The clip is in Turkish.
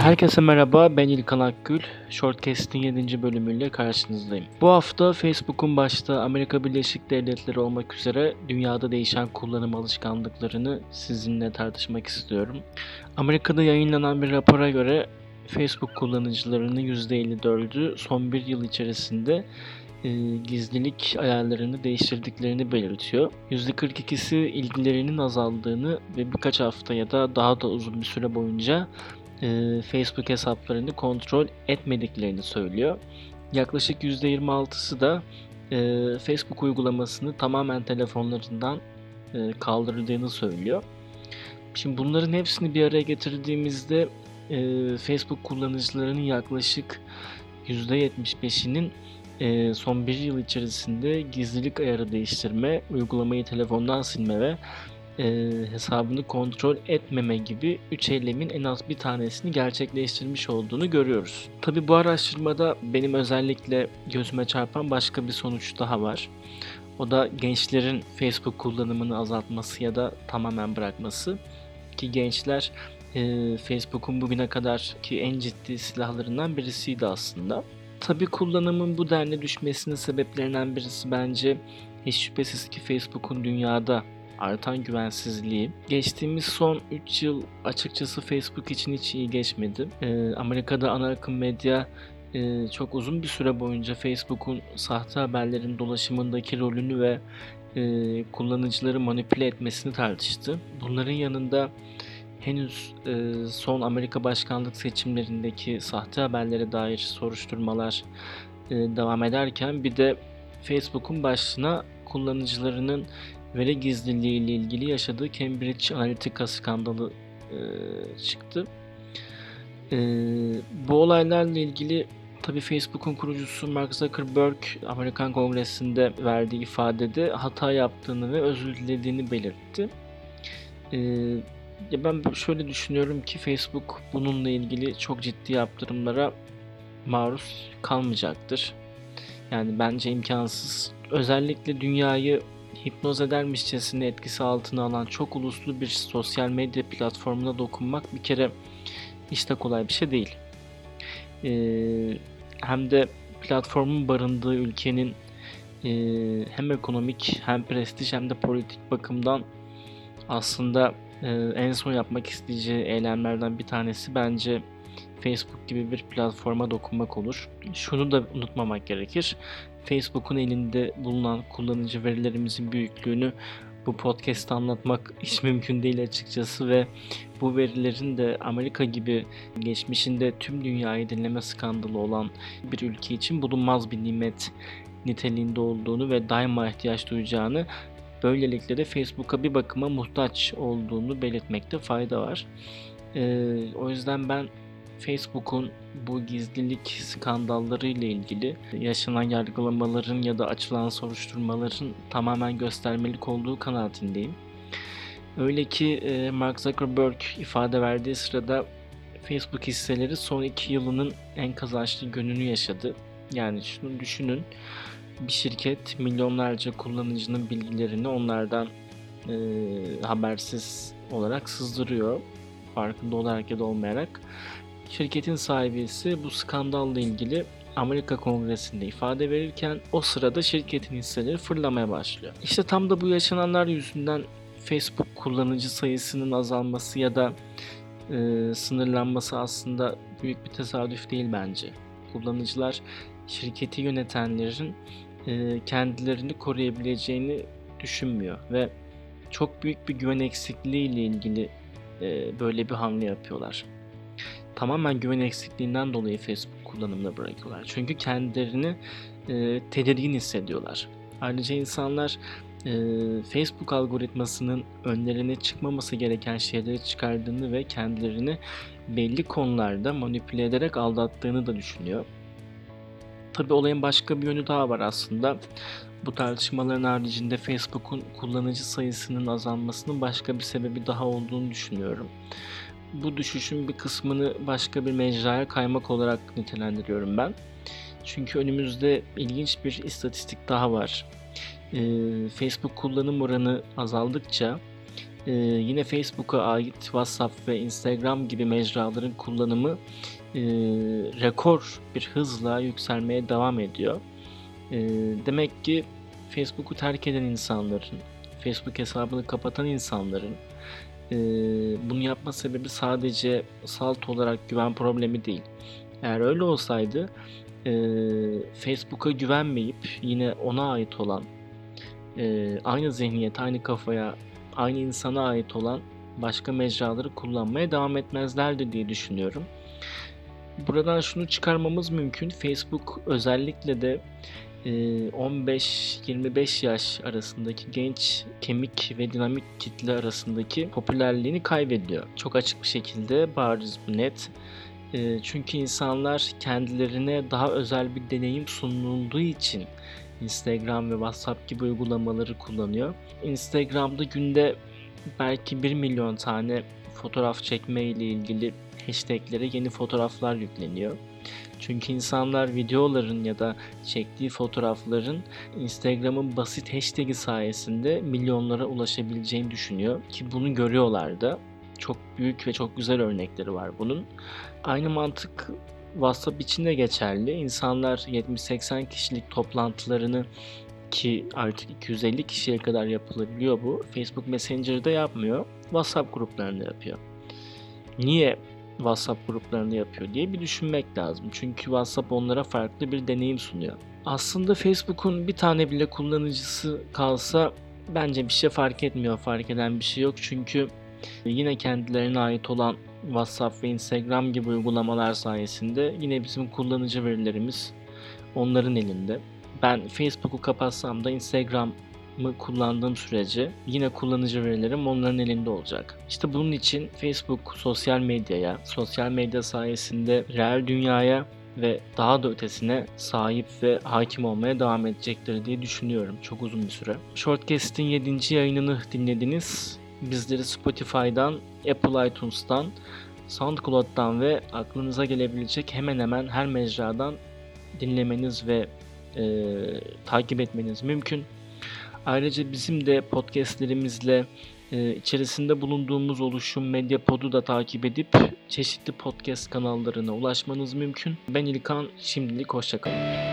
Herkese merhaba, ben İlkan Akgül. Shortcast'in 7. bölümüyle karşınızdayım. Bu hafta Facebook'un başta Amerika Birleşik Devletleri olmak üzere dünyada değişen kullanım alışkanlıklarını sizinle tartışmak istiyorum. Amerika'da yayınlanan bir rapora göre Facebook kullanıcılarının %54'ü son bir yıl içerisinde e, gizlilik ayarlarını değiştirdiklerini belirtiyor. %42'si ilgilerinin azaldığını ve birkaç hafta ya da daha da uzun bir süre boyunca e, Facebook hesaplarını kontrol etmediklerini söylüyor. Yaklaşık %26'sı da e, Facebook uygulamasını tamamen telefonlarından e, kaldırdığını söylüyor. Şimdi bunların hepsini bir araya getirdiğimizde e, Facebook kullanıcılarının yaklaşık %75'inin e, son bir yıl içerisinde gizlilik ayarı değiştirme, uygulamayı telefondan silme ve e, hesabını kontrol etmeme gibi üç eylemin en az bir tanesini gerçekleştirmiş olduğunu görüyoruz. Tabi bu araştırmada benim özellikle gözüme çarpan başka bir sonuç daha var. O da gençlerin Facebook kullanımını azaltması ya da tamamen bırakması. Ki gençler e, Facebook'un bugüne kadar ki en ciddi silahlarından birisiydi aslında. Tabi kullanımın bu denli düşmesinin sebeplerinden birisi bence hiç şüphesiz ki Facebook'un dünyada artan güvensizliği. Geçtiğimiz son 3 yıl açıkçası Facebook için hiç iyi geçmedi. Ee, Amerika'da ana akım medya e, çok uzun bir süre boyunca Facebook'un sahte haberlerin dolaşımındaki rolünü ve e, kullanıcıları manipüle etmesini tartıştı. Bunların yanında henüz e, son Amerika başkanlık seçimlerindeki sahte haberlere dair soruşturmalar e, devam ederken bir de Facebook'un başına kullanıcılarının veri gizliliği ile ilgili yaşadığı Cambridge Analytica skandalı e, çıktı. E, bu olaylarla ilgili tabii Facebook'un kurucusu Mark Zuckerberg Amerikan Kongresi'nde verdiği ifadede hata yaptığını ve özür dilediğini belirtti. E, ya ben şöyle düşünüyorum ki Facebook bununla ilgili çok ciddi yaptırımlara maruz kalmayacaktır. Yani bence imkansız. Özellikle dünyayı hipnoz edermişçesine etkisi altına alan çok uluslu bir sosyal medya platformuna dokunmak bir kere de kolay bir şey değil. Ee, hem de platformun barındığı ülkenin e, hem ekonomik hem prestij hem de politik bakımdan aslında e, en son yapmak isteyeceği eylemlerden bir tanesi bence Facebook gibi bir platforma dokunmak olur. Şunu da unutmamak gerekir. Facebook'un elinde bulunan kullanıcı verilerimizin büyüklüğünü bu podcast'ta anlatmak hiç mümkün değil açıkçası ve bu verilerin de Amerika gibi geçmişinde tüm dünyayı dinleme skandalı olan bir ülke için bulunmaz bir nimet niteliğinde olduğunu ve daima ihtiyaç duyacağını böylelikle de Facebook'a bir bakıma muhtaç olduğunu belirtmekte fayda var. Ee, o yüzden ben Facebook'un bu gizlilik skandalları ile ilgili yaşanan yargılamaların ya da açılan soruşturmaların tamamen göstermelik olduğu kanaatindeyim. Öyle ki e, Mark Zuckerberg ifade verdiği sırada Facebook hisseleri son iki yılının en kazançlı gününü yaşadı. Yani şunu düşünün bir şirket milyonlarca kullanıcının bilgilerini onlardan e, habersiz olarak sızdırıyor. Farkında olarak ya da olmayarak. Şirketin sahibi ise bu skandalla ilgili Amerika Kongresi'nde ifade verirken o sırada şirketin hisseleri fırlamaya başlıyor. İşte tam da bu yaşananlar yüzünden Facebook kullanıcı sayısının azalması ya da e, sınırlanması aslında büyük bir tesadüf değil bence. Kullanıcılar şirketi yönetenlerin e, kendilerini koruyabileceğini düşünmüyor ve çok büyük bir güven eksikliği ile ilgili e, böyle bir hamle yapıyorlar tamamen güven eksikliğinden dolayı Facebook kullanımına bırakıyorlar. Çünkü kendilerini e, tedirgin hissediyorlar. Ayrıca insanlar e, Facebook algoritmasının önlerine çıkmaması gereken şeyleri çıkardığını ve kendilerini belli konularda manipüle ederek aldattığını da düşünüyor. Tabi olayın başka bir yönü daha var aslında. Bu tartışmaların haricinde Facebook'un kullanıcı sayısının azalmasının başka bir sebebi daha olduğunu düşünüyorum bu düşüşün bir kısmını başka bir mecraya kaymak olarak nitelendiriyorum ben. Çünkü önümüzde ilginç bir istatistik daha var. Ee, Facebook kullanım oranı azaldıkça Ee, yine Facebook'a ait WhatsApp ve Instagram gibi mecraların kullanımı e, rekor bir hızla yükselmeye devam ediyor. E, demek ki Facebook'u terk eden insanların, Facebook hesabını kapatan insanların e, bunu yapma sebebi sadece salt olarak güven problemi değil. Eğer öyle olsaydı e, Facebook'a güvenmeyip yine ona ait olan e, aynı zihniyet, aynı kafaya, aynı insana ait olan başka mecraları kullanmaya devam etmezlerdi diye düşünüyorum. Buradan şunu çıkarmamız mümkün. Facebook özellikle de 15-25 yaş arasındaki genç, kemik ve dinamik kitle arasındaki popülerliğini kaybediyor. Çok açık bir şekilde bariz bu net. E, çünkü insanlar kendilerine daha özel bir deneyim sunulduğu için Instagram ve WhatsApp gibi uygulamaları kullanıyor. Instagram'da günde belki 1 milyon tane fotoğraf çekme ile ilgili hashtaglere yeni fotoğraflar yükleniyor. Çünkü insanlar videoların ya da çektiği fotoğrafların Instagram'ın basit hashtag'i sayesinde milyonlara ulaşabileceğini düşünüyor ki bunu görüyorlar da. Çok büyük ve çok güzel örnekleri var bunun. Aynı mantık WhatsApp için de geçerli. İnsanlar 70-80 kişilik toplantılarını ki artık 250 kişiye kadar yapılabiliyor bu. Facebook Messenger'da yapmıyor. WhatsApp gruplarında yapıyor. Niye WhatsApp gruplarında yapıyor diye bir düşünmek lazım. Çünkü WhatsApp onlara farklı bir deneyim sunuyor. Aslında Facebook'un bir tane bile kullanıcısı kalsa bence bir şey fark etmiyor. Fark eden bir şey yok. Çünkü yine kendilerine ait olan WhatsApp ve Instagram gibi uygulamalar sayesinde yine bizim kullanıcı verilerimiz onların elinde. Ben Facebook'u kapatsam da Instagram'ı kullandığım sürece yine kullanıcı verilerim onların elinde olacak. İşte bunun için Facebook sosyal medyaya, sosyal medya sayesinde reel dünyaya ve daha da ötesine sahip ve hakim olmaya devam edecektir diye düşünüyorum çok uzun bir süre. Shortcast'in 7. yayınını dinlediniz. Bizleri Spotify'dan, Apple iTunes'tan, SoundCloud'dan ve aklınıza gelebilecek hemen hemen her mecradan dinlemeniz ve e, takip etmeniz mümkün. Ayrıca bizim de podcastlerimizle e, içerisinde bulunduğumuz oluşum Medyapod'u da takip edip çeşitli podcast kanallarına ulaşmanız mümkün. Ben İlkan, şimdilik hoşçakalın.